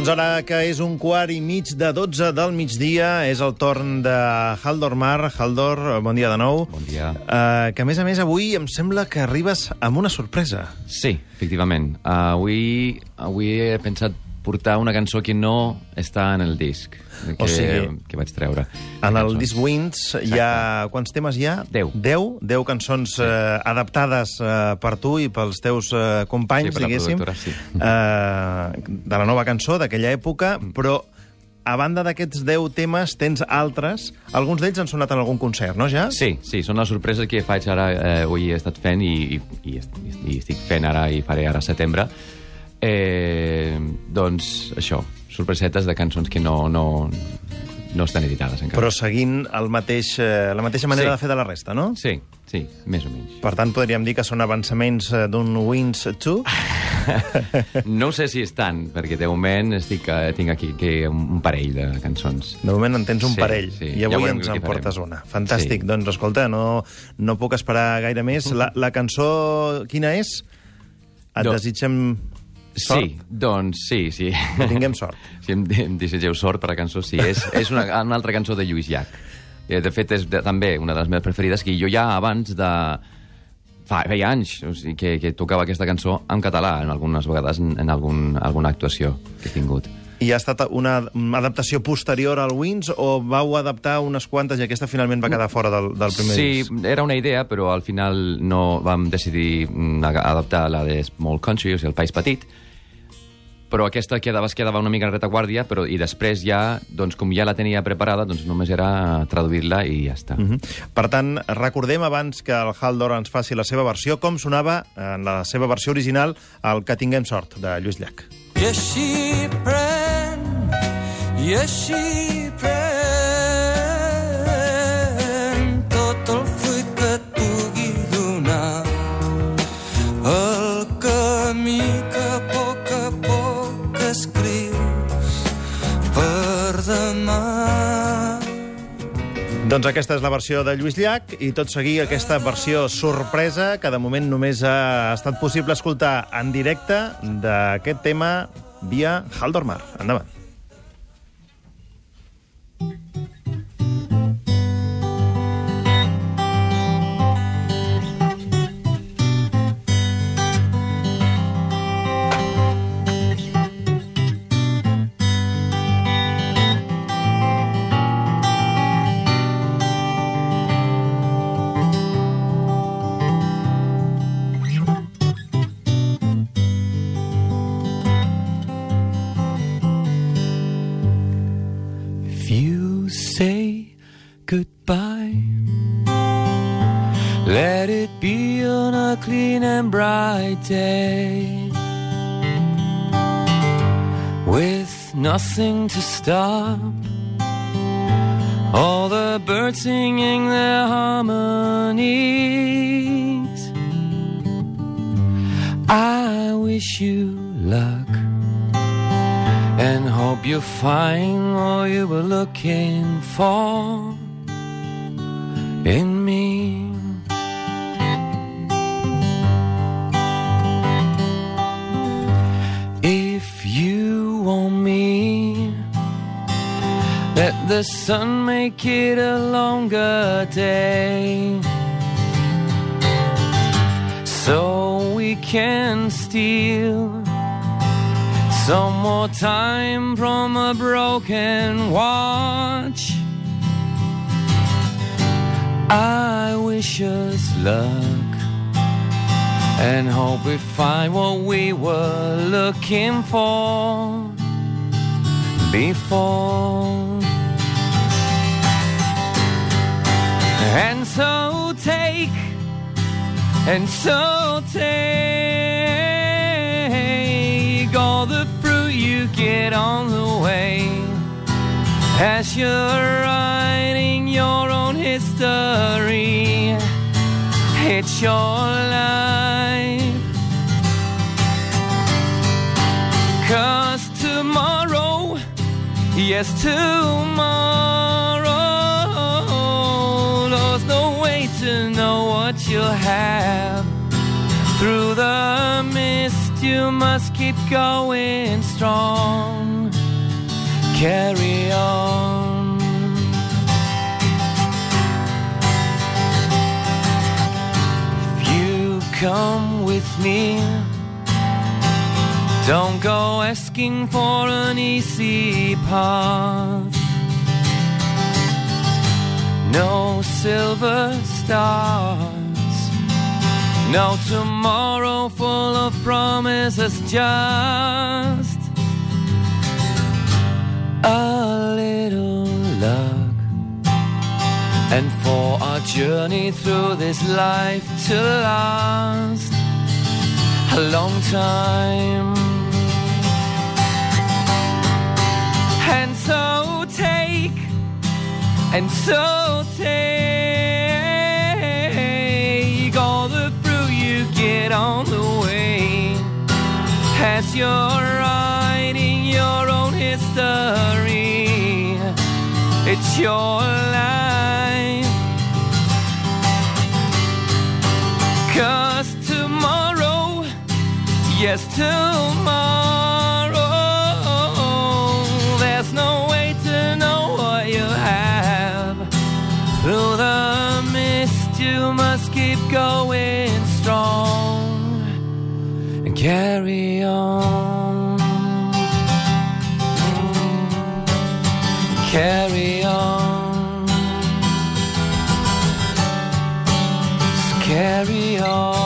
Doncs ara que és un quart i mig de 12 del migdia, és el torn de Haldor Mar. Haldor, bon dia de nou. Bon dia. Uh, que, a més a més, avui em sembla que arribes amb una sorpresa. Sí, efectivament. Uh, avui, avui he pensat portar una cançó que no està en el disc que, O sigui, que vaig treure. En el disc Wins hi ha... Quants temes hi ha? Deu. Deu? Deu cançons sí. eh, adaptades eh, per tu i pels teus eh, companys, Sí, diguéssim. sí. Eh, de la nova cançó d'aquella època, però a banda d'aquests 10 temes, tens altres. Alguns d'ells han sonat en algun concert, no, ja? Sí, sí, són les sorpreses que faig ara, eh, avui he estat fent i, i, i estic fent ara i faré ara a setembre. Eh, doncs això, sorpresetes de cançons que no, no, no estan editades encara. Però seguint el mateix, eh, la mateixa manera Sí. de fer de la resta, no? Sí, sí, més o menys. Per tant, podríem dir que són avançaments eh, d'un Wins 2. No sé si estan, perquè de moment estic, eh, tinc aquí que un parell de cançons. De moment en tens un Sí, parell, sí. i Ja avui veurem ens en portes una. Fantàstic. Sí. Doncs, escolta, no, no puc esperar gaire més. La, la cançó, quina és? Et No. desitgem sort? Sí, doncs sí, sí. Que tinguem sort. Si em, em desitgeu sort per la cançó, sí. És, és una, una altra cançó de Lluís Llach. Eh, De fet, és de, també una de les meves preferides, que jo ja abans de... Fa, feia anys o sigui, que, que tocava aquesta cançó en català, en algunes vegades en, en algun, alguna actuació que he tingut. I ha estat una, adaptació posterior al Wins o vau adaptar unes quantes i aquesta finalment va quedar fora del, del primer Sí, disc? era una idea, però al final no vam decidir mm, adaptar la de Small Country, o sigui, el País Petit, però aquesta quedava, es quedava una mica en retaguardia, però, i després ja, doncs, com ja la tenia preparada, doncs només era traduir-la i ja està. Mhm. Per tant, recordem abans que el Haldor ens faci la seva versió, com sonava en la seva versió original el Que tinguem sort, de Lluís Llach. I així pren, Yes, she Doncs aquesta és la versió de Lluís Llach i tot seguir aquesta versió sorpresa que de moment només ha estat possible escoltar en directe d'aquest tema via Haldormar. Endavant. Goodbye, let it be on a clean and bright day. With nothing to stop all the birds singing their harmonies. I wish you luck and hope you find what you were looking for in me. If you want me, let the sun make it a longer day. So we can steal some more time from a broken watch. I wish us luck and hope we find what we were looking for before. And so take, and so take all the fruit you get on the way as you're riding your own history. It's your life. Cause tomorrow, yes, tomorrow, there's no way to know what you'll have. Through the mist, you must keep going strong. carry on. Come with me, don't go asking for an easy path. No silver stars, no tomorrow full of promises, just a little luck. And for our journey through this life to last a long time. And so take, and so take all the fruit you get on the way as you're writing your own history. It's your yes, tomorrow, there's no way to know what you have. Through the mist, you must keep going strong and carry on. Carry on. Just carry on.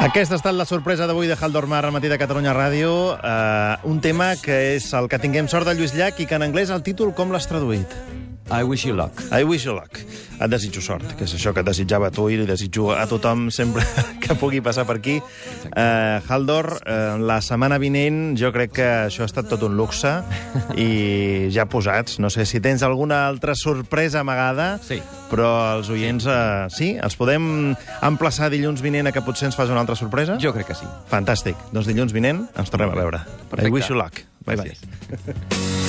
Aquesta ha estat la sorpresa d'avui de Haldor Mar al matí de Catalunya Ràdio. Uh, un tema que és el que tinguem sort de Lluís Llach i que en anglès el títol com l'has traduït? I wish you luck. I wish you luck. Et desitjo sort, que és això que et desitjava a tu i li desitjo a tothom sempre que pugui passar per aquí. Uh, Haldor, uh, la setmana vinent jo crec que això ha estat tot un luxe i ja posats. No sé si tens alguna altra sorpresa amagada, Sí. però els oients, uh, sí, els podem emplaçar dilluns vinent a que potser ens fas una altra sorpresa? Jo crec que sí. Fantàstic. Doncs dilluns vinent ens tornem a veure. Perfecte. I wish you luck. Bye, bye. Gràcies.